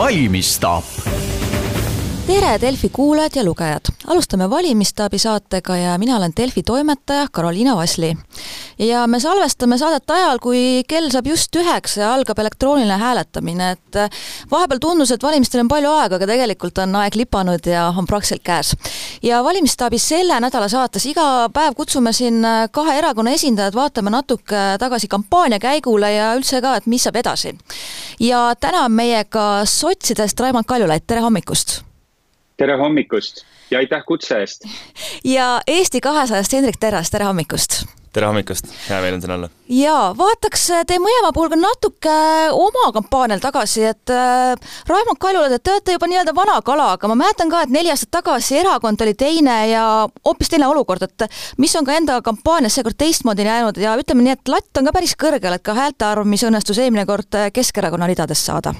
valimisstaap tere, Delfi kuulajad ja lugejad! alustame Valimistaabi saatega ja mina olen Delfi toimetaja Karoliina Vasli. ja me salvestame saadet ajal, kui kell saab just üheksa ja algab elektrooniline hääletamine, et vahepeal tundus, et valimistel on palju aega, aga tegelikult on aeg lipanud ja on praktiliselt käes. ja Valimistaabi selle nädala saates iga päev kutsume siin kahe erakonna esindajad, vaatame natuke tagasi kampaania käigule ja üldse ka, et mis saab edasi. ja täna on meiega sotsidest Raimond Kaljulaid, tere hommikust! Tere hommikust ja aitäh kutse eest! ja Eesti kahesajast Hendrik Terras, tere hommikust! tere hommikust, hea meel on siin olla. jaa, vaataks teie mõlema puhul ka natuke oma kampaanial tagasi, et äh, Raimond Kaljulaid, et te olete juba nii-öelda vana kala, aga ma mäletan ka, et neli aastat tagasi erakond oli teine ja hoopis teine olukord, et mis on ka enda kampaanias seekord teistmoodi läinud ja ütleme nii, et latt on ka päris kõrgel, et ka häälte arv, mis õnnestus eelmine kord Keskerakonna ridadest saada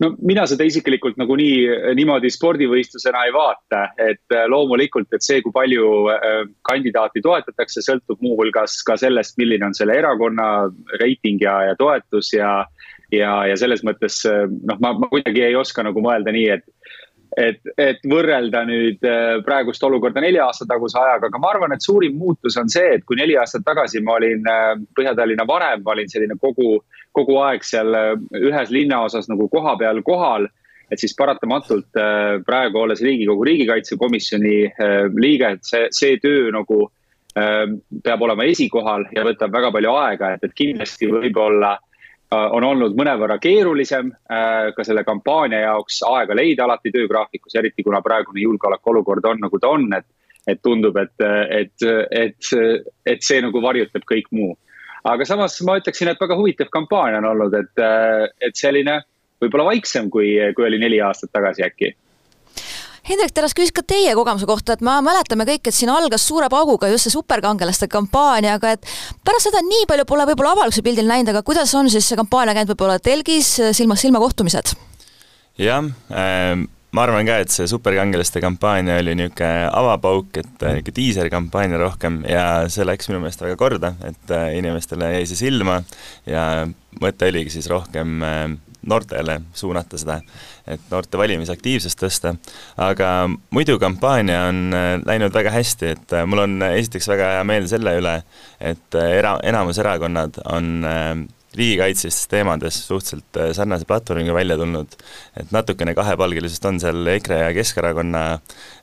no mina seda isiklikult nagunii niimoodi spordivõistlusena ei vaata, et äh, loomulikult, et see, kui palju äh, kandidaati toetatakse, sõltub muuhulgas ka sellest, milline on selle erakonna reiting ja, ja toetus ja. ja, ja selles mõttes noh, ma, ma kuidagi ei oska nagu mõelda nii, et et, et võrrelda nüüd praegust olukorda nelja aasta taguse ajaga, aga ma arvan, et suurim muutus on see, et kui neli aastat tagasi ma olin Põhja-Tallinna vanem, ma olin selline kogu kogu aeg seal äh, ühes linnaosas nagu kohapeal kohal. et siis paratamatult äh, praegu olles Riigikogu riigikaitsekomisjoni äh, liige, et see, see töö nagu peab olema esikohal ja võtab väga palju aega, et, et kindlasti võib-olla on olnud mõnevõrra keerulisem ka selle kampaania jaoks aega leida alati töögraafikus, eriti kuna praegune julgeolekuolukord on nagu ta on, et. et tundub, et, et, et, et see nagu varjutab kõik muu aga samas ma ütleksin, et väga huvitav kampaania on olnud, et, äh, et selline võib-olla vaiksem, kui, kui oli neli aastat tagasi äkki Hendrik Terras küsis ka teie kogemuse kohta, et me mäletame kõik, et siin algas suure pauguga just see superkangelaste kampaania, aga et pärast seda nii palju pole võib-olla avalikkuse pildil näinud, aga kuidas on siis see kampaania käinud võib-olla telgis, silmast silma kohtumised? jah ähm ma arvan ka, et see superkangelaste kampaania oli niisugune avapauk, et äh, niisugune diiserkampaania rohkem ja see läks minu meelest väga korda, et äh, inimestele jäi see silma ja mõte oligi siis rohkem äh, noortele suunata seda, et noorte valimisaktiivsust tõsta. aga muidu kampaania on läinud väga hästi, et mul on esiteks väga hea meel selle üle, et era-, enamus erakonnad on riigikaitselistes teemades suhteliselt äh, sarnase platvormiga välja tulnud, et natukene kahepalgelisust on seal EKRE ja Keskerakonna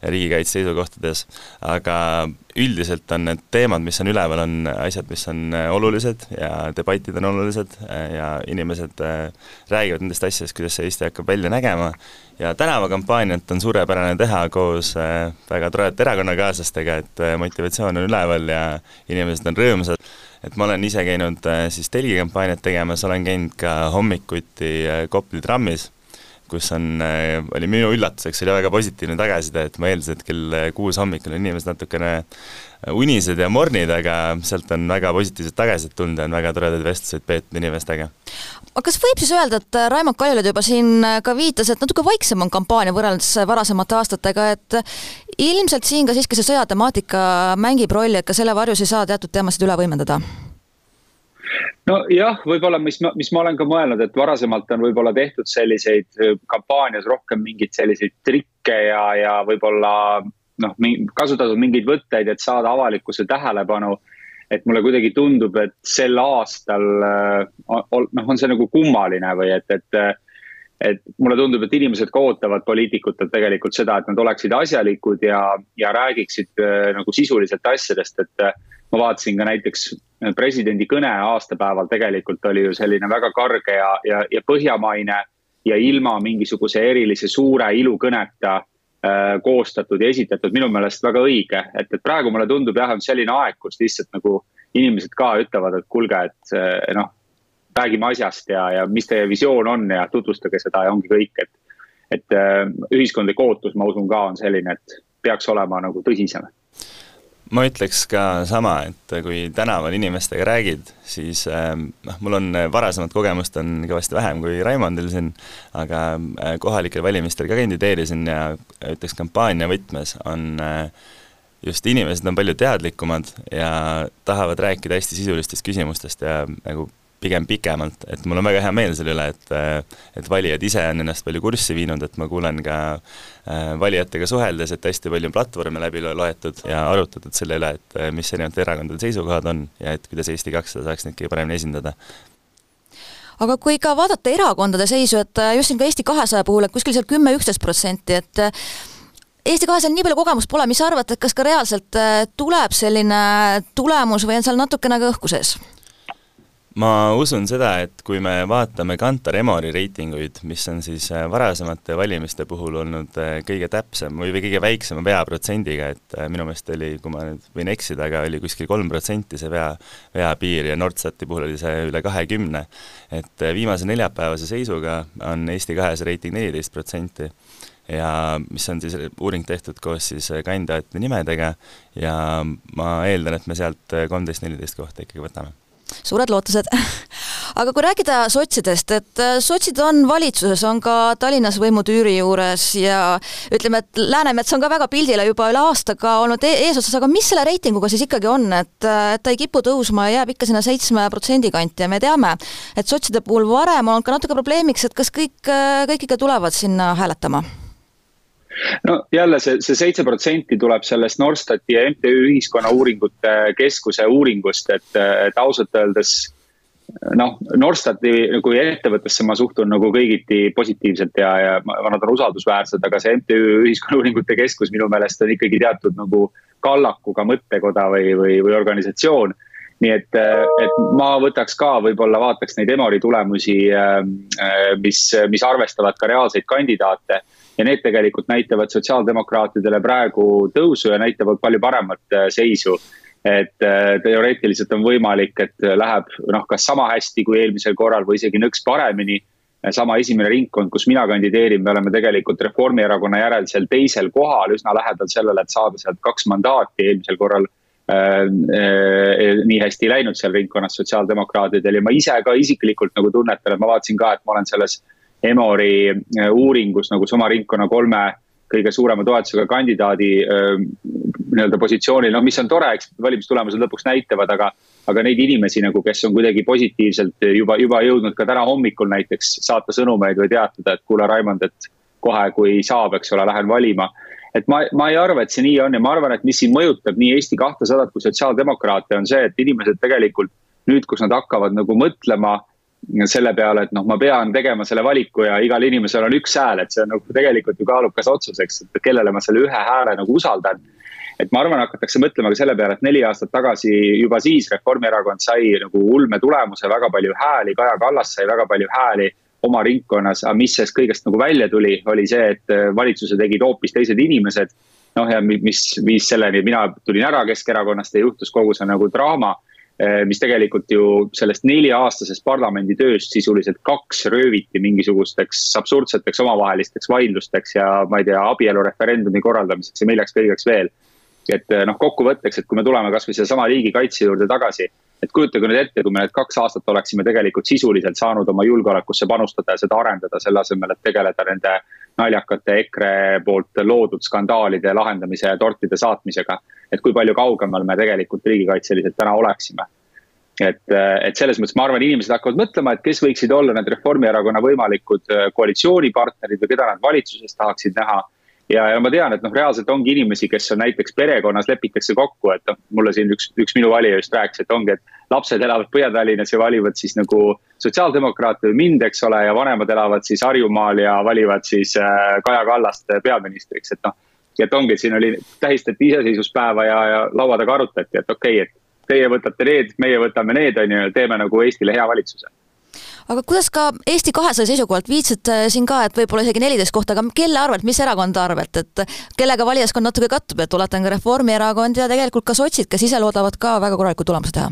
riigikaitse seisukohtades, aga üldiselt on need teemad, mis on üleval, on asjad, mis on äh, olulised ja debatid on olulised äh, ja inimesed räägivad nendest asjadest, kuidas see Eesti hakkab välja nägema, ja tänavakampaaniat on suurepärane teha koos väga toredate erakonnakaaslastega, et motivatsioon on üleval ja inimesed on rõõmsad et ma olen ise käinud äh, siis telgikampaaniat tegemas, olen käinud ka hommikuti äh, Kopli trammis, kus on, äh, oli minu üllatuseks, oli väga positiivne tagasiside, et ma eeldasin, et kell kuus hommikul on inimesed natukene unised ja mornid, aga sealt on väga positiivset tagasisidet tulnud ja on väga toredaid vestluseid peetud inimestega. aga kas võib siis öelda, et Raimond Kaljulaid juba siin ka viitas, et natuke vaiksem on kampaania võrreldes varasemate aastatega, et ilmselt siin ka siiski see sõjatemaatika mängib rolli, et ka selle varjus ei saa teatud teemasid üle võimendada? Nojah, võib-olla, mis mis ma olen ka mõelnud, et varasemalt on võib-olla tehtud selliseid äh, kampaanias rohkem mingeid selliseid trikke ja, ja võib-olla noh, kasutatud mingeid võtteid, et saada avalikkuse tähelepanu. et mulle kuidagi tundub, et sel aastal äh, noh, on see nagu kummaline või et, et et mulle tundub, et inimesed ka ootavad poliitikutelt tegelikult seda, et nad oleksid asjalikud ja, ja räägiksid äh, nagu sisuliselt asjadest, et. Äh, ma vaatasin ka näiteks äh, presidendi kõne aastapäeval tegelikult oli ju selline väga karge ja, ja, ja põhjamaine. ja ilma mingisuguse erilise suure ilukõneta äh, koostatud ja esitatud, minu meelest väga õige, et, et praegu mulle tundub jah, on selline aeg, kus lihtsalt nagu inimesed ka ütlevad, et kuulge, et noh räägime asjast ja, ja mis teie visioon on ja tutvustage seda ja ongi kõik, et. et äh, ühiskondlik ootus, ma usun ka on selline, et peaks olema nagu tõsisem ma ütleks ka sama, et kui tänaval inimestega räägid, siis ähm, noh, mul on varasemat kogemust on kõvasti vähem kui Raimondil siin, aga äh, kohalikel valimistel ka kandideerisin ja ütleks kampaania võtmes on äh, just inimesed on palju teadlikumad ja tahavad rääkida hästi sisulistest küsimustest ja nagu pigem pikemalt, et mul on väga hea meel selle üle, et et valijad ise on ennast palju kurssi viinud, et ma kuulen ka äh, valijatega suheldes, et hästi palju on platvorme läbi loetud ja arutatud selle üle, et mis erinevate erakondade seisukohad on ja et kuidas Eesti kakssada saaks neid kõige paremini esindada aga kui ka vaadata erakondade seisu, et just siin ka Eesti kahesaja puhul, et kuskil seal kümme-üksteist protsenti, et Eesti kahesajal nii palju kogemust pole, mis sa arvad, et kas ka reaalselt tuleb selline tulemus või on seal natukene ka õhku sees? Ma usun seda, et kui me vaatame Kantar Emori reitinguid, mis on siis äh, varasemate valimiste puhul olnud äh, kõige täpsem või, või kõige väiksema veaprotsendiga, et äh, minu meelest oli, kui ma nüüd võin eksida, aga oli kuskil kolm protsenti see vea, veapiir ja Nordsati puhul oli see üle kahekümne. et viimase neljapäevase seisuga on Eesti kahesaja reiting neliteist protsenti ja mis on siis uuring tehtud koos siis kandidaatide nimedega ja ma eeldan, et me sealt kolmteist-neliteist kohta ikkagi võtame suured lootused. Aga kui rääkida sotsidest, et äh, sotsid on valitsuses, on ka Tallinnas võimutüüri juures ja ütleme, et Läänemets on ka väga pildile juba üle aasta ka olnud e eesotsas, aga mis selle reitinguga siis ikkagi on, et, äh, et ta ei kipu tõusma ja jääb ikka sinna seitsme protsendi kanti ja me teame, et sotside puhul varem on ka natuke probleemiks, et kas kõik, äh, kõik ikka tulevad sinna hääletama no jälle see, see seitse protsenti tuleb sellest Norstati ja MTÜ Ühiskonnauuringute Keskuse uuringust, et, et ausalt öeldes noh, Norstati kui ettevõttesse ma suhtun nagu kõigiti positiivselt ja, ja nad on usaldusväärsed, aga see MTÜ Ühiskonnauuringute Keskus minu meelest on ikkagi teatud nagu kallakuga mõttekoda või, või, või organisatsioon. nii et, et ma võtaks ka, võib-olla vaataks neid Emori tulemusi, mis, mis arvestavad ka reaalseid kandidaate ja need tegelikult näitavad sotsiaaldemokraatidele praegu tõusu ja näitavad palju paremat äh, seisu. et äh, teoreetiliselt on võimalik, et läheb noh, kas sama hästi kui eelmisel korral või isegi nõks paremini. sama esimene ringkond, kus mina kandideerin, me oleme tegelikult Reformierakonna järel seal teisel kohal, üsna lähedal sellele, et saada sealt kaks mandaati, eelmisel korral Äh, äh, nii hästi ei läinud seal ringkonnas sotsiaaldemokraatidel ja ma ise ka isiklikult nagu tunnetan, et ma vaatasin ka, et ma olen selles Emori äh, uuringus nagu sama ringkonna kolme kõige suurema toetusega kandidaadi äh, nii-öelda positsioonil, noh, mis on tore, eks valimistulemused lõpuks näitavad, aga. aga neid inimesi nagu, kes on kuidagi positiivselt juba, juba jõudnud ka täna hommikul näiteks saata sõnumeid või teatada, et kuule, Raimond, et kohe, kui saab, eks ole, lähen valima. et ma, ma ei arva, et see nii on ja ma arvan, et mis siin mõjutab nii Eesti kahtesadat kui sotsiaaldemokraate, on see, et inimesed tegelikult nüüd, kus nad hakkavad nagu mõtlema selle peale, et noh, ma pean tegema selle valiku ja igal inimesel on üks hääl, et see on nagu tegelikult ju kaalukas otsus, eks, et kellele ma selle ühe hääle nagu usaldan. et ma arvan, hakatakse mõtlema ka selle peale, et neli aastat tagasi juba siis Reformierakond sai nagu ulme tulemuse, väga palju hääli, Kaja Kallas sai väga palju hääli oma ringkonnas, aga mis sellest kõigest nagu välja tuli, oli see, et valitsuse tegid hoopis teised inimesed. noh, ja mis viis selleni, mina tulin ära Keskerakonnast ja juhtus kogu see nagu draama mis tegelikult ju sellest nelja-aastasest parlamendi tööst sisuliselt kaks rööviti mingisugusteks absurdseteks omavahelisteks vaidlusteks ja ma ei tea, abielureferendumi korraldamiseks ja milleks kõigeks veel. et eh, noh, kokkuvõtteks, et kui me tuleme kasvõi sedasama riigikaitse juurde tagasi, et kujutage nüüd ette, kui me need kaks aastat oleksime tegelikult sisuliselt saanud oma julgeolekusse panustada ja seda arendada, selle asemel, et tegeleda nende naljakate EKRE poolt loodud skandaalide lahendamise ja tortide saatmisega. et kui palju kaugemal me tegelikult riigikaitseliselt täna oleksime. et, et selles mõttes ma arvan, inimesed hakkavad mõtlema, et kes võiksid olla need Reformierakonna võimalikud koalitsioonipartnerid või keda nad valitsuses tahaksid näha ja, ja ma tean, et noh, reaalselt ongi inimesi, kes on näiteks perekonnas lepitakse kokku, et noh, mulle siin üks, üks minu valija just rääkis, et ongi, et lapsed elavad Põhja-Tallinnas ja valivad siis nagu sotsiaaldemokraate või mind, eks ole, ja vanemad elavad siis Harjumaal ja valivad siis äh, Kaja Kallast peaministriks, et noh. et ongi, et siin oli, tähistati iseseisvuspäeva ja, ja laua taga arutati, et okei okay,, et teie võtate need, meie võtame need, on ju, teeme nagu Eestile hea valitsuse aga kuidas ka Eesti kahesaja seisukohalt, viitsid äh, siin ka, et võib-olla isegi neliteist kohta, aga kelle arvelt, mis erakonna arvelt, et kellega valijaskond natuke kattub, et tuletan ka Reformierakond ja tegelikult ka sotsid, kes ise loodavad ka väga korraliku tulemuse teha?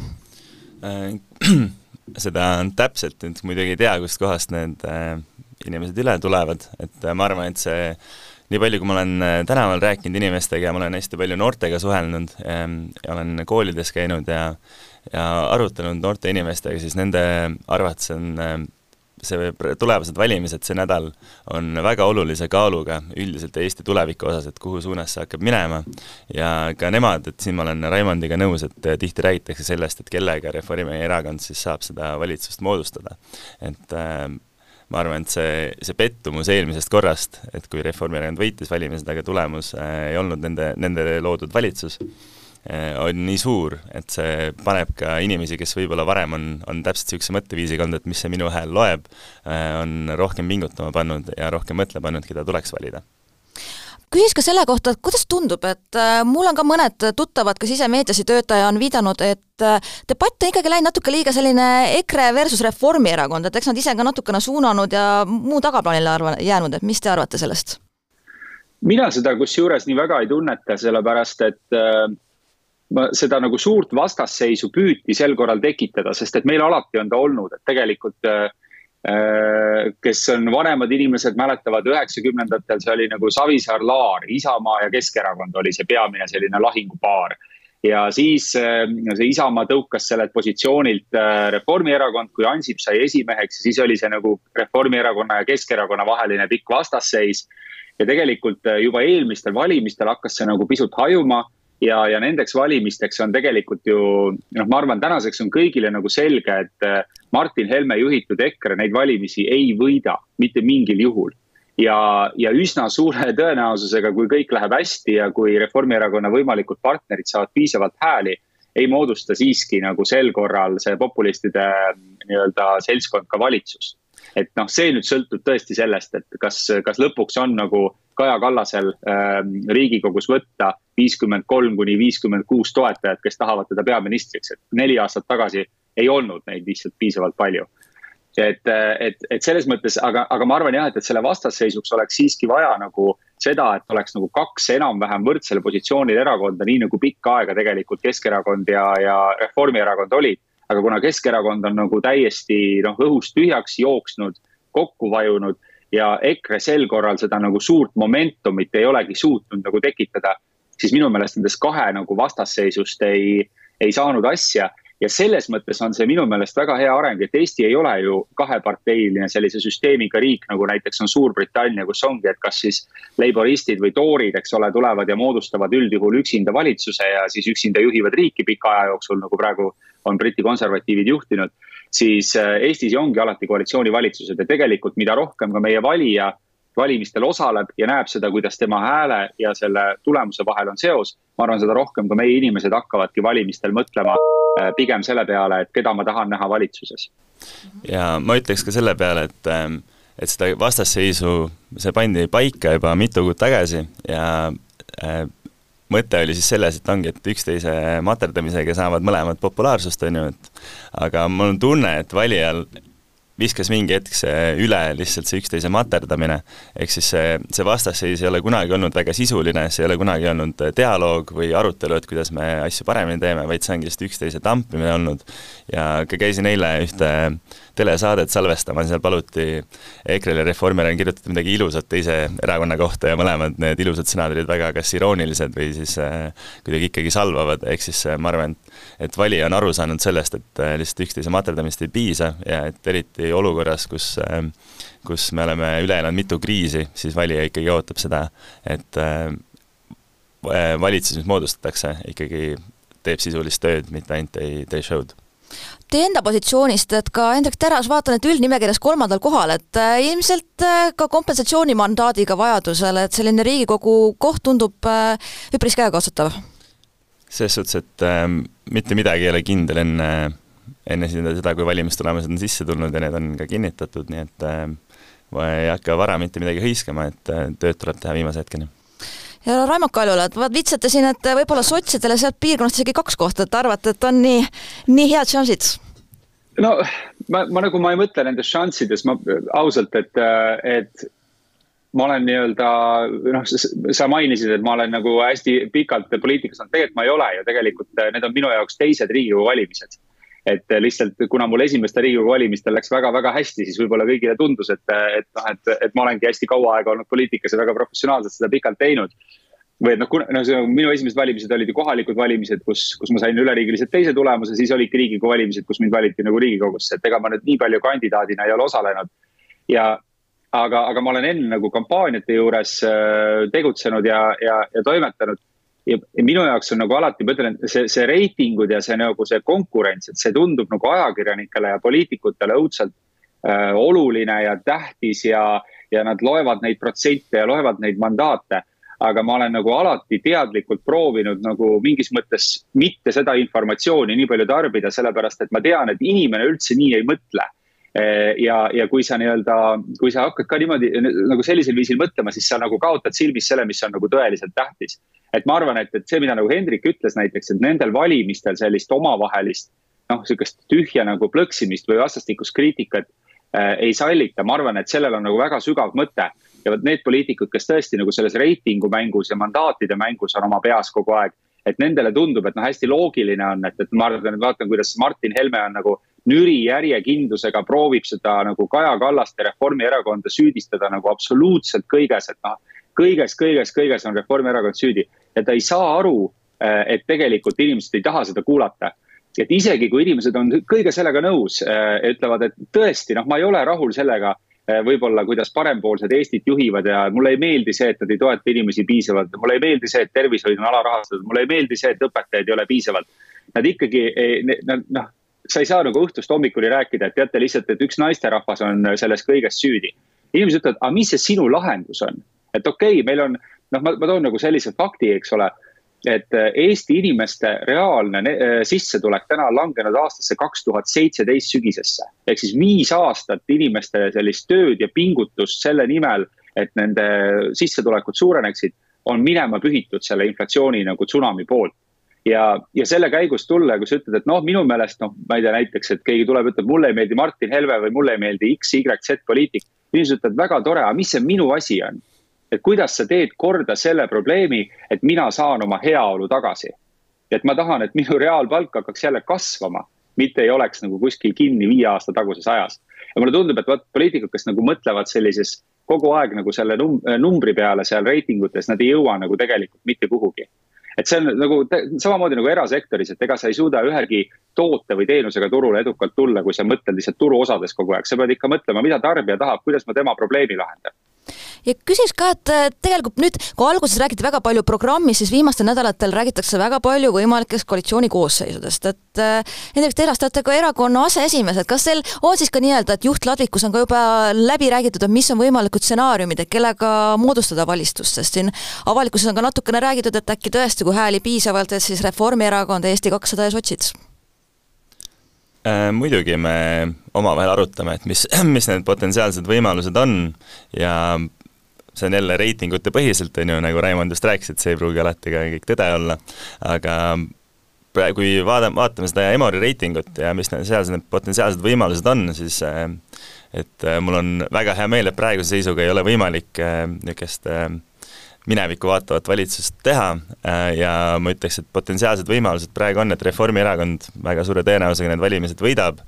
Äh, seda täpselt nüüd muidugi ei tea, kustkohast need äh, inimesed üle tulevad, et ma arvan, et see nii palju, kui ma olen tänaval rääkinud inimestega ja ma olen hästi palju noortega suhelnud ähm, olen koolides käinud ja ja arutanud noorte inimestega, siis nende arvates on äh, see tulevased valimised see nädal on väga olulise kaaluga üldiselt Eesti tuleviku osas, et kuhu suunas see hakkab minema. ja ka nemad, et siin ma olen Raimondiga nõus, et tihti räägitakse sellest, et kellega Reformierakond siis saab seda valitsust moodustada. et äh, ma arvan, et see, see pettumus eelmisest korrast, et kui Reformierakond võitis valimised, aga tulemus äh, ei olnud nende, nende loodud valitsus äh,, on nii suur, et see paneb ka inimesi, kes võib-olla varem on, on täpselt niisuguse mõtteviisiga olnud, et mis see minu hääl loeb äh,, on rohkem pingutama pannud ja rohkem mõtlema pannud, keda tuleks valida küsiks ka selle kohta, et kuidas tundub, et äh, mul on ka mõned tuttavad, ka sisemeediasi töötaja on viidanud, et debatt on ikkagi läinud natuke liiga selline EKRE versus Reformierakond, et eks nad ise ka natukene suunanud ja muu tagaplaanile arva-, jäänud, et mis te arvate sellest? mina seda kusjuures nii väga ei tunneta, sellepärast et äh, seda nagu suurt vastasseisu püüti sel korral tekitada, sest et meil alati on ta olnud, et tegelikult äh, Äh, kes on vanemad inimesed, mäletavad üheksakümnendatel, see oli nagu Savisaar-Laar, Isamaa ja Keskerakond oli see peamine selline lahingupaar. ja siis äh, see Isamaa tõukas sellelt positsioonilt Reformierakond, kui Ansip sai esimeheks, siis oli see nagu Reformierakonna ja Keskerakonna vaheline pikk vastasseis. ja tegelikult juba eelmistel valimistel hakkas see nagu pisut hajuma ja, ja nendeks valimisteks on tegelikult ju noh, ma arvan, tänaseks on kõigile nagu selge, et äh, Martin Helme juhitud EKRE neid valimisi ei võida mitte mingil juhul. ja, ja üsna suure tõenäosusega, kui kõik läheb hästi ja kui Reformierakonna võimalikud partnerid saavad piisavalt hääli, ei moodusta siiski nagu sel korral see populistide nii-öelda seltskond ka valitsust et noh, see nüüd sõltub tõesti sellest, et kas, kas lõpuks on nagu Kaja Kallasel äh, Riigikogus võtta viiskümmend kolm kuni viiskümmend kuus toetajat, kes tahavad teda peaministriks, et neli aastat tagasi ei olnud neid lihtsalt piisavalt palju. et, et, et selles mõttes, aga, aga ma arvan jah, et, et selle vastasseisuks oleks siiski vaja nagu seda, et oleks nagu kaks enam-vähem võrdsel positsioonil erakonda, nii nagu pikka aega tegelikult Keskerakond ja, ja Reformierakond olid aga kuna Keskerakond on nagu täiesti noh, õhust tühjaks jooksnud, kokku vajunud ja EKRE sel korral seda nagu suurt momentumit ei olegi suutnud nagu tekitada, siis minu meelest nendest kahe nagu vastasseisust ei, ei saanud asja ja selles mõttes on see minu meelest väga hea areng, et Eesti ei ole ju kaheparteiline sellise süsteemiga riik, nagu näiteks on Suurbritannia, kus ongi, et kas siis laboristid või toorid, eks ole, tulevad ja moodustavad üldjuhul üksinda valitsuse ja siis üksinda juhivad riiki pika aja jooksul, nagu praegu on Briti konservatiivid juhtinud. siis äh, Eestis ju ongi alati koalitsioonivalitsused ja tegelikult, mida rohkem ka meie valija valimistel osaleb ja näeb seda, kuidas tema hääle ja selle tulemuse vahel on seos. ma arvan, seda rohkem ka meie inimesed hakkavadki valimistel mõtlema pigem selle peale, et keda ma tahan näha valitsuses. ja ma ütleks ka selle peale, et ähm, et seda vastasseisu, see pandi paika juba mitu kuud tagasi ja äh, mõte oli siis selles, et ongi, et üksteise materdamisega saavad mõlemad populaarsust, on ju, et aga mul on tunne, et valijal viskas mingi hetk see üle lihtsalt see üksteise materdamine, ehk siis see, see vastasseis ei ole kunagi olnud väga sisuline, see ei ole kunagi olnud dialoog või arutelu, et kuidas me asju paremini teeme, vaid see ongi lihtsalt üksteise tampimine olnud. ja ka käisin eile ühte telesaadet salvestama, seal paluti EKRE-l ja Reformierakonnal kirjutada midagi ilusat teise erakonna kohta ja mõlemad need ilusad sõnad olid väga kas iroonilised või siis äh, kuidagi ikkagi salvavad, ehk siis äh, ma arvan, et et valija on aru saanud sellest, et äh, lihtsalt üksteise materdamist ei piisa ja et eriti olukorras, kus äh, kus me oleme üle elanud mitu kriisi, siis valija ikkagi ootab seda, et äh, valitsus, mis moodustatakse, ikkagi teeb sisulist tööd, mitte ainult ei tee show'd. Teie enda positsioonist, et ka Hendrik Terras, vaatan, et üldnimekirjas kolmandal kohal, et ilmselt ka kompensatsioonimandaadiga vajadusel, et selline Riigikogu koht tundub üpris käegakatsutav selles suhtes, et äh, mitte midagi ei ole kindel enne, enne seda, kui valimistulemused on sisse tulnud ja need on ka kinnitatud, nii et äh, ei hakka vara mitte midagi hõiskama, et äh, tööd tuleb teha viimase hetkeni ja Raimond Kaljulaid, vaat vitsate siin, et võib-olla sotsidele sealt piirkonnast isegi kaks kohta, et arvate, et on nii, nii head šansid? no ma, ma nagu, ma ei mõtle nendes šanssides, ma ausalt, et, et ma olen nii-öelda noh, sa mainisid, et ma olen nagu hästi pikalt poliitikas olnud, tegelikult ma ei ole ju, tegelikult eh, need on minu jaoks teised Riigikogu valimised. et eh, lihtsalt, kuna mul esimestel Riigikogu valimistel läks väga-väga hästi, siis võib-olla kõigile tundus, et, eh, et noh, et, et ma olengi hästi kaua aega olnud poliitikas ja väga professionaalselt seda pikalt teinud või et noh, kuna no see minu esimesed valimised olid ju kohalikud valimised, kus, kus ma sain üleriigiliselt teise tulemuse, siis olidki riigikogu valimised, kus mind valiti nagu riigikogusse, et ega ma nüüd nii palju kandidaadina ei ole osalenud. ja aga, aga ma olen enne nagu kampaaniate juures äh, tegutsenud ja, ja, ja toimetanud. ja minu jaoks on nagu alati, ma ütlen, see, see reitingud ja see nagu see konkurents, et see tundub nagu ajakirjanikele ja poliitikutele õudselt äh, oluline ja tähtis ja, ja nad loevad neid protsente ja loevad neid mandaate aga ma olen nagu alati teadlikult proovinud nagu mingis mõttes mitte seda informatsiooni nii palju tarbida, sellepärast et ma tean, et inimene üldse nii ei mõtle. Eh, ja, ja kui sa nii-öelda, kui sa hakkad ka niimoodi nagu sellisel viisil mõtlema, siis sa nagu kaotad silmis selle, mis on nagu tõeliselt tähtis. et ma arvan, et, et see, mida nagu Hendrik ütles näiteks, et nendel valimistel sellist omavahelist noh, sihukest tühja nagu plõksimist või vastastikust kriitikat äh, ei sallita, ma arvan, et sellel on nagu väga sügav mõte ja vot need poliitikud, kes tõesti nagu selles reitingu mängus ja mandaatide mängus on oma peas kogu aeg. et nendele tundub, et noh, hästi loogiline on, et, et ma arvan, et vaatan, kuidas Martin Helme on nagu nüri järjekindlusega proovib seda nagu Kaja Kallast ja Reformierakonda süüdistada nagu absoluutselt kõiges, et noh. kõiges, kõiges, kõiges on Reformierakond süüdi ja ta ei saa aru, eh, et tegelikult inimesed ei taha seda kuulata et isegi kui inimesed on kõige sellega nõus, eh, ütlevad, et tõesti, noh, ma ei ole rahul sellega Eh, võib-olla, kuidas parempoolsed Eestit juhivad ja mulle ei meeldi see, et nad ei toeta inimesi piisavalt. mulle ei meeldi see, et tervishoid on alarahastatud, mulle ei meeldi see, et õpetajaid ei ole piisavalt. Nad ikkagi, nad noh, sa ei saa nagu õhtust hommikuni rääkida, et teate lihtsalt, et üks naisterahvas on selles kõiges süüdi. inimesed ütlevad, aga mis see sinu lahendus on? et okei okay,, meil on, noh, ma, ma toon nagu sellise fakti, eks ole et äh, Eesti inimeste reaalne äh, sissetulek täna on langenud aastasse kaks tuhat seitseteist sügisesse. ehk siis viis aastat inimeste sellist tööd ja pingutust selle nimel, et nende sissetulekud suureneksid, on minema pühitud selle inflatsiooni nagu tsunami poolt. Ja, ja selle käigus tulla, kui sa ütled, et noh, minu meelest noh, ma ei tea, näiteks, et keegi tuleb, ütleb, mulle ei meeldi Martin Helme või mulle ei meeldi X, Y, Z poliitik. inimesed ütlevad, väga tore, aga mis see minu asi on et kuidas sa teed korda selle probleemi, et mina saan oma heaolu tagasi. et ma tahan, et minu reaalpalk hakkaks jälle kasvama, mitte ei oleks nagu kuskil kinni viie aasta taguses ajas. ja mulle tundub, et vot poliitikud, kes nagu mõtlevad sellises kogu aeg nagu selle num numbri peale seal reitingutes, nad ei jõua nagu tegelikult mitte kuhugi et see on nagu samamoodi nagu erasektoris, et ega sa ei suuda ühegi toote või teenusega turule edukalt tulla, kui sa mõtled lihtsalt turuosades kogu aeg, sa pead ikka mõtlema, mida tarbija tahab, kuidas ma tema probleemi lahendan ja küsiks ka, et tegelikult nüüd, kui alguses räägiti väga palju programmist, siis viimastel nädalatel räägitakse väga palju võimalikest koalitsiooni koosseisudest, et näiteks te olete ka erakonna aseesimees, et kas teil on siis ka nii-öelda, et juhtladvikus on ka juba läbi räägitud, et mis on võimalikud stsenaariumid, et kellega moodustada valitsust, sest siin avalikkuses on ka natukene räägitud, et äkki tõesti, kui hääli piisavalt, et siis Reformierakond, Eesti kakssada ja sotsid. Äh,? muidugi me omavahel arutame, et mis, mis need potentsiaalsed võimalused on. Ja see on jälle reitingute põhiselt, on ju, nagu Raimond just rääkis, et see ei pruugi alati ka kõik tõde olla, aga praegu, kui vaada, vaatame seda Emori reitingut ja mis seal need potentsiaalsed võimalused on, siis äh, et äh, mul on väga hea meel, et praeguse seisuga ei ole võimalik äh, niisugust minevikku vaatavat valitsust teha ja ma ütleks, et potentsiaalsed võimalused praegu on, et Reformierakond väga suure tõenäosusega need valimised võidab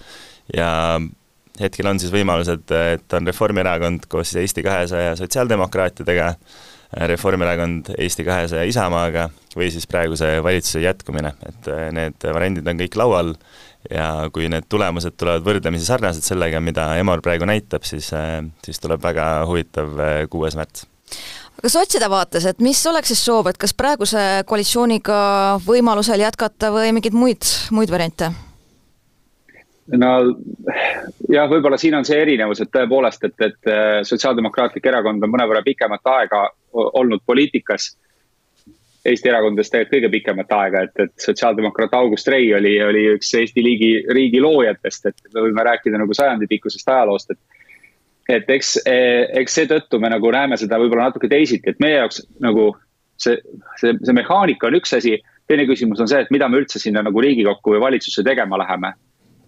ja hetkel on siis võimalused, et on Reformierakond koos siis Eesti kahesaja sotsiaaldemokraatidega, Reformierakond Eesti kahesaja Isamaaga või siis praeguse valitsuse jätkumine, et äh, need variandid on kõik laual ja kui need tulemused tulevad võrdlemisi sarnased sellega, mida Emor praegu näitab, siis, äh, siis tuleb väga huvitav äh, kuues märts aga sotside vaates, et mis oleks siis soov, et kas praeguse koalitsiooniga võimalusel jätkata või mingeid muid, muid variante? No jah, võib-olla siin on see erinevus, et tõepoolest, et, et äh, Sotsiaaldemokraatlik Erakond on mõnevõrra pikemat aega olnud poliitikas. Eesti erakondadest tegelikult kõige pikemat aega, et, et sotsiaaldemokraat August Rei oli, oli üks Eesti liigi, riigi loojatest, et me võime rääkida nagu sajandipikkusest ajaloost, et. et eks, eks seetõttu me nagu näeme seda võib-olla natuke teisiti, et meie jaoks nagu see, see, see mehaanika on üks asi. teine küsimus on see, et mida me üldse sinna nagu Riigikokku või valitsusse tegema läheme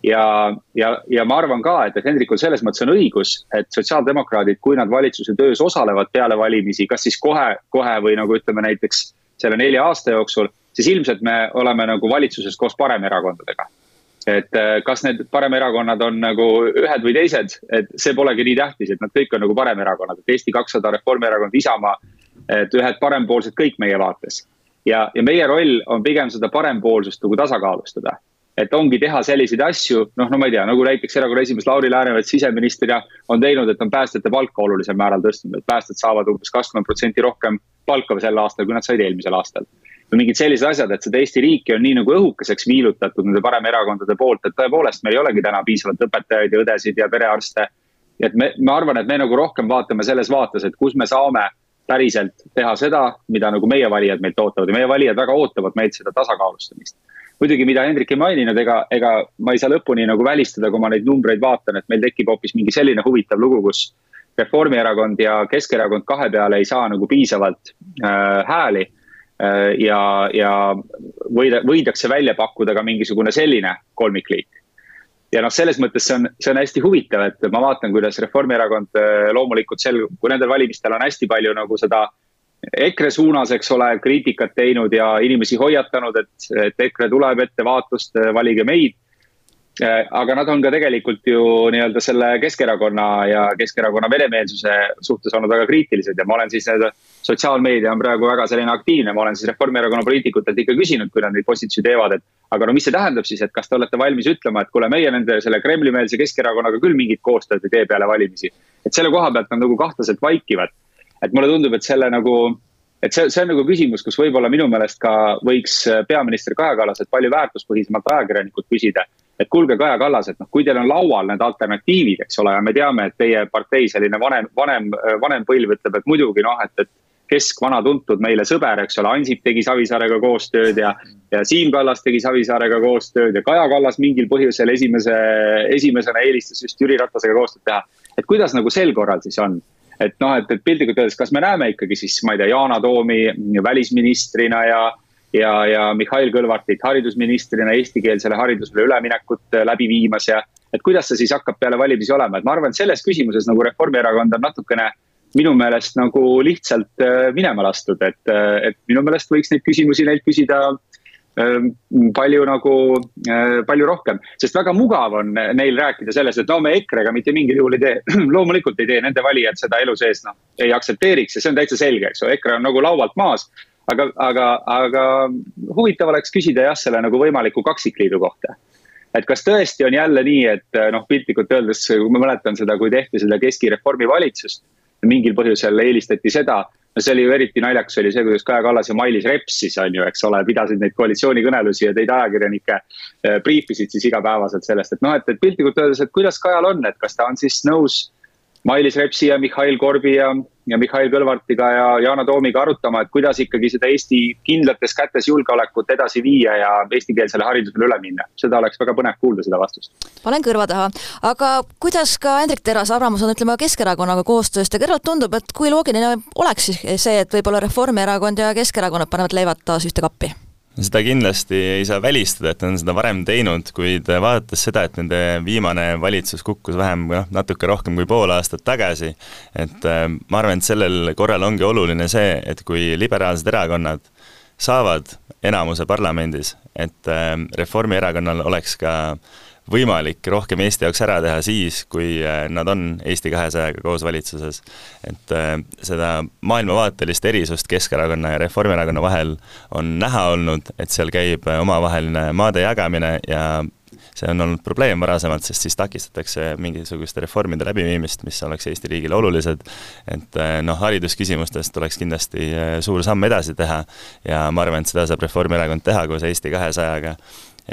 ja, ja, ja ma arvan ka, et, et Hendrikul selles mõttes on õigus, et sotsiaaldemokraadid, kui nad valitsuse töös osalevad peale valimisi, kas siis kohe, kohe või nagu ütleme näiteks selle nelja aasta jooksul, siis ilmselt me oleme nagu valitsuses koos paremerakondadega. et äh, kas need paremerakonnad on nagu ühed või teised, et see polegi nii tähtis, et nad kõik on nagu paremerakonnad, et Eesti kakssada, Reformierakond, Isamaa et ühed parempoolsed kõik meie vaates. ja, ja meie roll on pigem seda parempoolsust nagu tasakaalustada et ongi teha selliseid asju, noh, no ma ei tea, nagu näiteks erakonna esimees Lauri Läänemets siseministrina on teinud, et on päästjate palka olulisel määral tõstnud, et päästjad saavad umbes kakskümmend protsenti rohkem palka sel aastal, kui nad said eelmisel aastal. või mingid sellised asjad, et seda Eesti riiki on nii nagu õhukeseks viilutatud nende paremerakondade poolt, et tõepoolest meil ei olegi täna piisavalt õpetajaid ja õdesid ja perearste. et me, ma arvan, et me nagu rohkem vaatame selles vaates, et kus me saame päriselt teha seda, mida nagu meie valijad meilt ootavad ja meie valijad väga ootavad meilt seda tasakaalustamist muidugi, mida Hendrik ei maininud, ega, ega ma ei saa lõpuni nagu välistada, kui ma neid numbreid vaatan, et meil tekib hoopis mingi selline huvitav lugu, kus Reformierakond ja Keskerakond kahe peale ei saa nagu piisavalt äh, hääli äh,. ja, ja võida, võidakse välja pakkuda ka mingisugune selline kolmikliik. ja noh, selles mõttes see on, see on hästi huvitav, et ma vaatan, kuidas Reformierakond äh, loomulikult sel, kui nendel valimistel on hästi palju nagu seda äh, EKRE suunas, eks ole, kriitikat teinud ja inimesi hoiatanud, et, et EKRE tuleb ettevaatust, valige meid. aga nad on ka tegelikult ju nii-öelda selle Keskerakonna ja Keskerakonna venemeelsuse suhtes olnud väga kriitilised ja ma olen siis nii-öelda. sotsiaalmeedia on praegu väga selline aktiivne, ma olen siis Reformierakonna poliitikutelt ikka küsinud, kui nad neid postitusi teevad, et. aga no mis see tähendab siis, et kas te olete valmis ütlema, et kuule, meie nende selle Kremli-meelse Keskerakonnaga küll mingit koostööd ei tee peale valimisi. et selle koha pealt nad nagu kahtlaselt vaikivad et mulle tundub, et selle nagu, et see, see on nagu küsimus, kus võib-olla minu meelest ka võiks peaminister Kaja Kallaselt palju väärtuspõhisemalt ajakirjanikud küsida. et kuulge, Kaja Kallas, et noh, kui teil on laual need alternatiivid, eks ole, ja me teame, et teie partei selline vanem, vanem, vanem põlv ütleb, et muidugi noh, et, et keskvana tuntud meile sõber, eks ole, Ansip tegi Savisaarega koostööd ja, ja Siim Kallas tegi Savisaarega koostööd ja Kaja Kallas mingil põhjusel esimese, esimesena eelistas just Jüri Ratasega koostööd teha. et kuidas nagu sel korral siis on? Et noh, et, et piltlikult öeldes, kas me näeme ikkagi siis, ma ei tea, Yana Toomi välisministrina ja ja, ja Mihhail Kõlvartit haridusministrina eestikeelsele haridusele üleminekut äh, läbi viimas ja. et kuidas see siis hakkab peale valimisi olema, et ma arvan, et selles küsimuses nagu Reformierakond on natukene minu meelest nagu lihtsalt äh, minema lastud, et, äh, et minu meelest võiks neid küsimusi neilt küsida palju nagu, palju rohkem. sest väga mugav on neil rääkida sellest, et no me EKRE-ga mitte mingil juhul ei tee. loomulikult ei tee, nende valijad seda elu sees noh, ei aktsepteeriks ja see on täitsa selge, eks ju, EKRE on nagu laualt maas. aga, aga, aga huvitav oleks küsida jah, selle nagu võimaliku kaksikliidu kohta et kas tõesti on jälle nii, et noh, piltlikult öeldes, kui ma mäletan seda, kui tehti seda keskireformi valitsust. mingil põhjusel eelistati seda no see oli ju eriti naljakas oli see, kuidas Kaja Kallas ja Mailis Reps siis on ju, eks ole, pidasid neid koalitsioonikõnelusi ja teid ajakirjanikke äh, briifisid siis igapäevaselt sellest, et noh, et, et piltlikult öeldes, et kuidas Kajal on, et kas ta on siis nõus Mailis Repsi ja Mihhail Korbi ja, ja Mihhail Kõlvartiga ja Yana Toomiga arutama, et kuidas ikkagi seda Eesti kindlates kätes julgeolekut edasi viia ja eestikeelsele haridusele üle minna. seda oleks väga põnev kuulda, seda vastust. panen kõrva taha, aga kuidas ka Hendrik Terras arvamus on, ütleme Keskerakonnaga koostööst ja kõrvalt tundub, et kui loogiline oleks siis see, et võib-olla Reformierakond ja Keskerakonnad panevad leivad taas ühte kappi? Seda kindlasti ei saa välistada, et nad on seda varem teinud, kuid vaadates seda, et nende viimane valitsus kukkus vähem, noh, natuke rohkem kui pool aastat tagasi, et äh, ma arvan, et sellel korral ongi oluline see, et kui liberaalsed erakonnad saavad enamuse parlamendis, et äh, Reformierakonnal oleks ka äh, võimalik rohkem Eesti jaoks ära teha siis, kui äh, nad on Eesti kahesajaga koos valitsuses. et äh, seda maailmavaatelist erisust Keskerakonna ja Reformierakonna vahel on näha olnud, et seal käib äh, omavaheline maade jagamine ja see on olnud probleem varasemalt, sest siis takistatakse mingisuguste reformide läbiviimist, mis oleks Eesti riigile olulised. et noh, haridusküsimustes tuleks kindlasti suur samm edasi teha ja ma arvan, et seda saab Reformierakond teha koos Eesti kahesajaga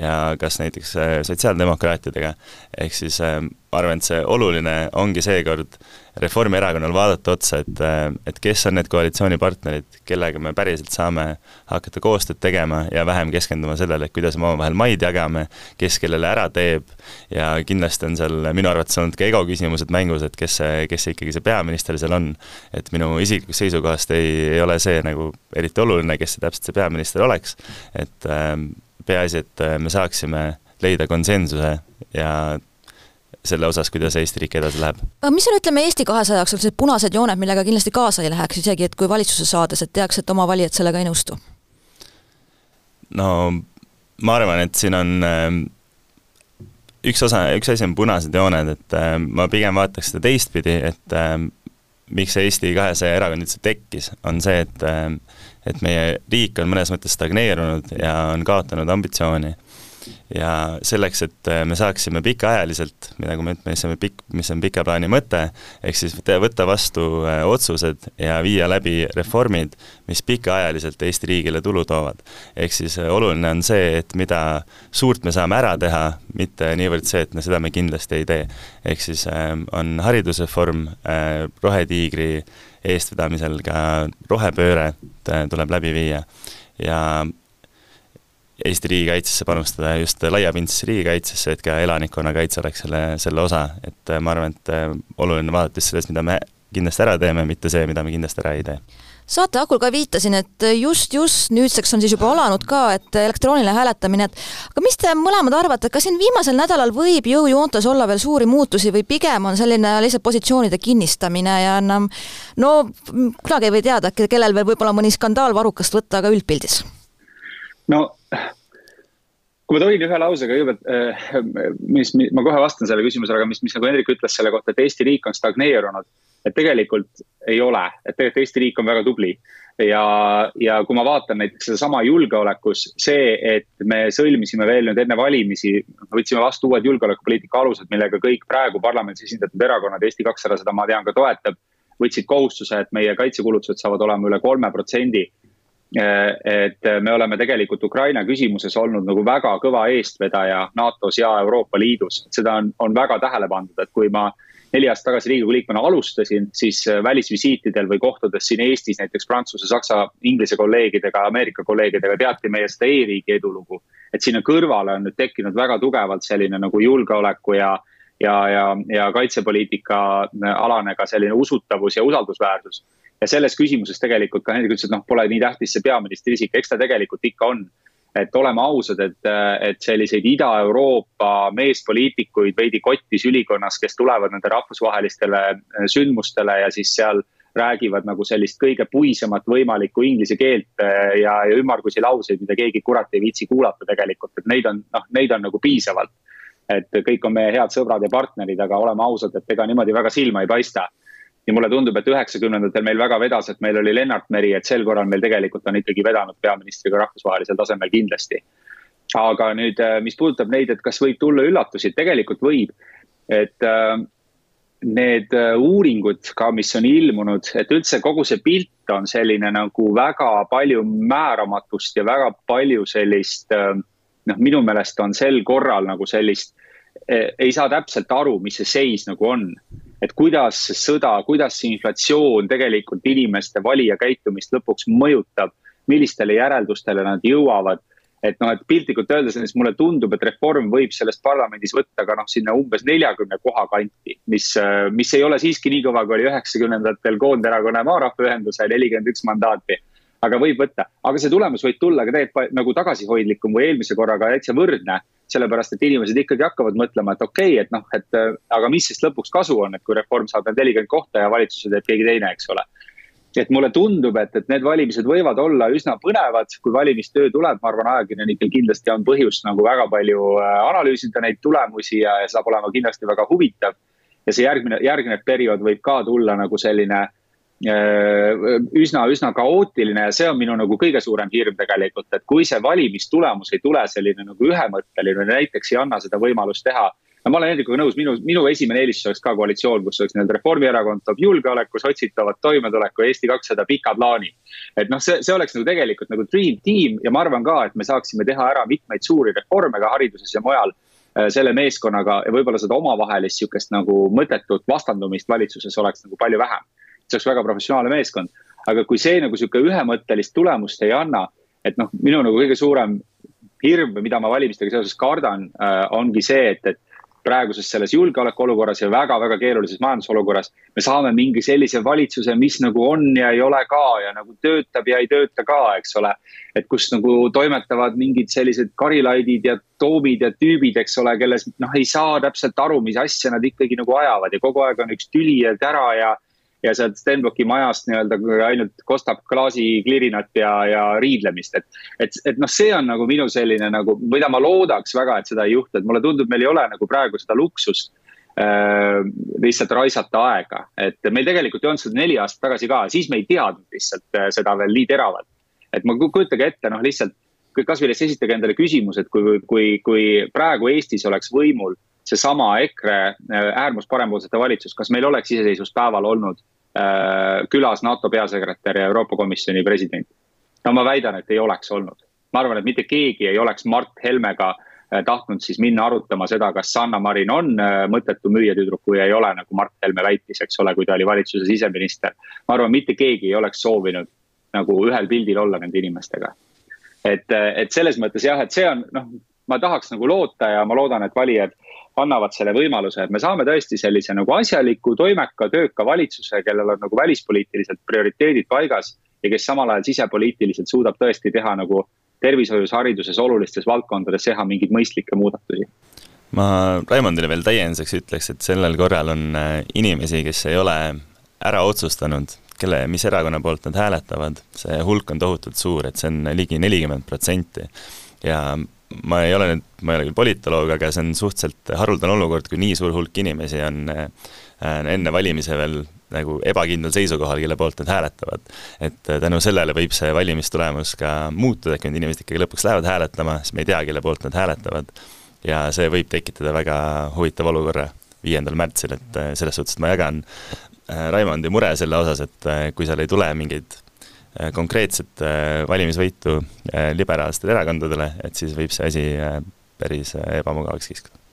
ja kas näiteks äh, sotsiaaldemokraatidega, ehk siis äh, ma arvan, et see oluline ongi seekord Reformierakonnal vaadata otsa, et, äh, et kes on need koalitsioonipartnerid, kellega me päriselt saame hakata koostööd tegema ja vähem keskenduma sellele, et kuidas me omavahel maid jagame, kes kellele ära teeb. Ja kindlasti on seal minu arvates olnud ka ego küsimused mängus, et kes see, kes see ikkagi see peaminister seal on. et minu isiklikust seisukohast ei, ei ole see nagu eriti oluline, kes see täpselt see peaminister oleks, et ähm, peaasi, et äh, me saaksime leida konsensuse ja selle osas, kuidas Eesti riik edasi läheb. aga mis on, ütleme, Eesti kahesaja jaoks sellised punased jooned, millega kindlasti kaasa ei läheks, isegi et kui valitsusse saades, et teaks, et oma valijad sellega ei nõustu? no ma arvan, et siin on äh, üks osa, üks asi on punased jooned, et äh, ma pigem vaataks seda teistpidi, et miks see Eesti kahesaja erakond üldse tekkis, on see, et et meie riik on mõnes mõttes stagneerunud ja on kaotanud ambitsiooni ja selleks, et äh, me saaksime pikaajaliselt, nagu me ütleme, pikk, mis on pika plaani mõte, ehk siis võtta vastu äh, otsused ja viia läbi reformid, mis pikaajaliselt Eesti riigile tulu toovad. ehk siis äh, oluline on see, et mida suurt me saame ära teha, mitte niivõrd see, et no seda me kindlasti ei tee. ehk siis on haridusreform, Rohetiigri eestvedamisel ka rohepööre tuleb läbi viia ja Eesti riigikaitsesse panustada ja just laiapindsesse riigikaitsesse, et ka elanikkonnakaitse oleks selle, selle osa, et äh, ma arvan, et äh, oluline vaadata just sellest, mida me kindlasti ära teeme, mitte see, mida me kindlasti ära ei tee saate hakul ka viitasin, et just, just nüüdseks on siis juba alanud ka, et elektrooniline hääletamine, et aga mis te mõlemad arvate, kas siin viimasel nädalal võib jõujoontes olla veel suuri muutusi või pigem on selline lihtsalt positsioonide kinnistamine ja enam no kunagi ei või teada, kellel veel võib-olla mõni skandaal varrukast võtta, aga üldpildis? no kui ma tohin ühe lausega kõigepealt, äh, mis, mis, ma kohe vastan sellele küsimusele, aga mis, mis nagu Hendrik ütles selle kohta, et Eesti riik on stagneerunud. et tegelikult ei ole, et tegelikult Eesti riik on väga tubli. ja, ja kui ma vaatan näiteks sedasama julgeolekus, see, et me sõlmisime veel nüüd enne valimisi, võtsime vastu uued julgeolekupoliitika alused, millega kõik praegu parlamendis esindatud erakonnad, Eesti kakssada seda ma tean ka toetab, võtsid kohustuse, et meie kaitsekulutused saavad olema üle kolme protsendi et me oleme tegelikult Ukraina küsimuses olnud nagu väga kõva eestvedaja NATO-s ja Euroopa Liidus. seda on, on väga tähele pandud, et kui ma neli aastat tagasi Riigikogu liikmena alustasin, siis välisvisiitidel või kohtudes siin Eestis näiteks Prantsuse, Saksa, Inglise kolleegidega, Ameerika kolleegidega teati meie seda e-riigi edulugu. et sinna kõrvale on nüüd tekkinud väga tugevalt selline nagu julgeoleku ja ja, ja, ja kaitsepoliitika alane ka selline usutavus ja usaldusväärsus ja selles küsimuses tegelikult ka Hendrik ütles, et noh, pole nii tähtis see peaministri isik, eks ta tegelikult ikka on. et oleme ausad, et, et selliseid Ida-Euroopa meespoliitikuid veidi kottis ülikonnas, kes tulevad nende rahvusvahelistele sündmustele ja siis seal räägivad nagu sellist kõige puisemat võimalikku inglise keelt äh, ja, ja ümmargusi lauseid, mida keegi kurat ei viitsi kuulata tegelikult, et neid on, noh, neid on nagu piisavalt. Et kõik on meie head sõbrad ja partnerid, aga oleme ausad, et ega niimoodi väga silma ei paista ja mulle tundub, et üheksakümnendatel meil väga vedas, et meil oli Lennart Meri, et sel korral meil tegelikult on ikkagi vedanud peaministriga rahvusvahelisel tasemel kindlasti. aga nüüd, äh, mis puudutab neid, et kas võib tulla üllatusi, tegelikult võib. et äh, need äh, uuringud ka, mis on ilmunud, et üldse kogu see pilt on selline nagu väga palju määramatust ja väga palju sellist noh, minu meelest on sel korral nagu sellist, ei saa täpselt aru, mis see seis nagu on. Et kuidas see sõda, kuidas see inflatsioon tegelikult inimeste valija käitumist lõpuks mõjutab, millistele järeldustele nad jõuavad. et noh, et piltlikult öeldes, siis mulle tundub, et reform võib sellest parlamendis võtta ka noh, sinna umbes neljakümne koha kanti, mis, mis ei ole siiski nii kõva, kui oli üheksakümnendatel Koonderakonna ja Maarahvaühenduse nelikümmend üks mandaati. Aga võib võtta, aga see tulemus võib tulla ka tegelikult nagu tagasihoidlikum või eelmise korraga täitsa võrdne sellepärast et inimesed ikkagi hakkavad mõtlema, et okei okay,, et noh, et äh, aga mis siis lõpuks kasu on, et kui reform saab need nelikümmend kohta ja valitsuse teeb keegi teine, eks ole. et mulle tundub, et, et need valimised võivad olla üsna põnevad, kui valimistöö tuleb, ma arvan, ajakirjanikel kindlasti on põhjust nagu väga palju äh, analüüsida neid tulemusi ja, ja saab olema kindlasti väga huvitav. ja see järgmine, järgnev periood võib ka tulla nagu selline Äh, üsna, üsna kaootiline ja see on minu nagu kõige suurem hirm tegelikult, et kui see valimistulemus ei tule selline nagu ühemõtteline, näiteks ei anna seda võimalust teha. no ma olen Hendrikuga nõus, minu, minu esimene eelistus oleks ka koalitsioon, kus oleks nii-öelda Reformierakond toob julgeoleku, sotsid toovad toimetuleku, Eesti kakssada pika plaani. et noh, see, see oleks nagu tegelikult nagu dream team ja ma arvan ka, et me saaksime teha ära mitmeid suuri reforme ka hariduses ja mujal äh, selle meeskonnaga ja võib-olla seda omavahelist sihukest nagu mõttetut vastandumist valitsuses oleks nagu palju vähem see oleks väga professionaalne meeskond. aga kui see nagu sihuke ühemõttelist tulemust ei anna, et noh, minu nagu kõige suurem hirm mida ma valimistega seoses kardan äh,, ongi see, et, et praeguses selles julgeolekuolukorras ja väga-väga keerulises majandusolukorras. me saame mingi sellise valitsuse, mis nagu on ja ei ole ka ja nagu töötab ja ei tööta ka, eks ole. et kus nagu toimetavad mingid sellised Karilaidid ja Toomid ja tüübid, eks ole, kelles noh, ei saa täpselt aru, mis asja nad ikkagi nagu ajavad ja kogu aeg on üks tüli ja tära ja ja sealt Stenbocki majast nii-öelda ainult kostab klaasiklirinat ja, ja riidlemist, et. et, et noh, see on nagu minu selline nagu, mida ma loodaks väga, et seda ei juhtu, et mulle tundub, meil ei ole nagu praegu seda luksust äh, lihtsalt raisata aega, et meil tegelikult ei olnud seda neli aastat tagasi ka, siis me ei teadnud lihtsalt äh, seda veel nii teravalt. et ma kujutage ette, noh, lihtsalt kasvõi esitage endale küsimus, et kui, kui, kui praegu Eestis oleks võimul seesama EKRE äh, äärmus parempoolsete valitsus, kas meil oleks iseseisvuspäeval olnud äh, külas NATO peasekretär ja Euroopa Komisjoni president? no ma väidan, et ei oleks olnud. ma arvan, et mitte keegi ei oleks Mart Helmega äh, tahtnud siis minna arutama seda, kas Sanna Marin on mõttetu müüjatüdruk või ei ole, nagu Mart Helme väitis, eks ole, kui ta oli valitsuse siseminister. ma arvan, mitte keegi ei oleks soovinud nagu ühel pildil olla nende inimestega. et, et selles mõttes jah, et see on noh, ma tahaks nagu loota ja ma loodan, et valijad annavad selle võimaluse, et me saame tõesti sellise nagu asjaliku, toimeka, tööka valitsuse, kellel on nagu välispoliitiliselt prioriteedid paigas ja kes samal ajal sisepoliitiliselt suudab tõesti teha nagu tervishoius, hariduses, olulistes valdkondades teha mingeid mõistlikke muudatusi ma Raimondile veel täienduseks ütleks, et sellel korral on äh, inimesi, kes ei ole ära otsustanud, kelle, mis erakonna poolt nad hääletavad, see hulk on tohutult suur, et see on ligi nelikümmend protsenti. ja ma ei ole nüüd, ma ei ole küll politoloog, aga see on suhteliselt haruldane olukord, kui nii suur hulk inimesi on äh, enne valimisi veel nagu ebakindlal seisukohal, kelle poolt nad hääletavad. et äh, tänu sellele võib see valimistulemus ka muutuda, et kui need inimesed ikkagi lõpuks lähevad hääletama, siis me ei tea, kelle poolt nad hääletavad. ja see võib tekitada väga huvitava olukorra viiendal märtsil, et äh, selles suhtes ma jagan Raimondi mure selle osas, et kui seal ei tule mingeid konkreetset äh, valimisvõitu äh, liberaalsetele erakondadele, et siis võib see asi päris ebamugavaks kiskuda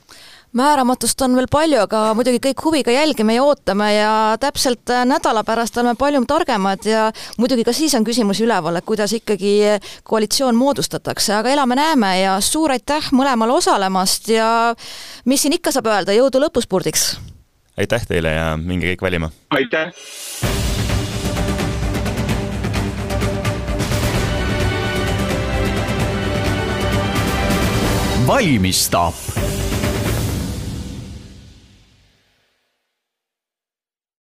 määramatust on veel palju, aga muidugi kõik huviga jälgime ja ootame ja täpselt nädala pärast oleme palju targemad ja muidugi ka siis on küsimusi üleval, et kuidas ikkagi koalitsioon moodustatakse, aga elame-näeme ja suur aitäh mõlemale osalemast ja mis siin ikka saab öelda, jõudu lõpuspurdiks! aitäh teile ja minge kõik valima! aitäh! Valmistab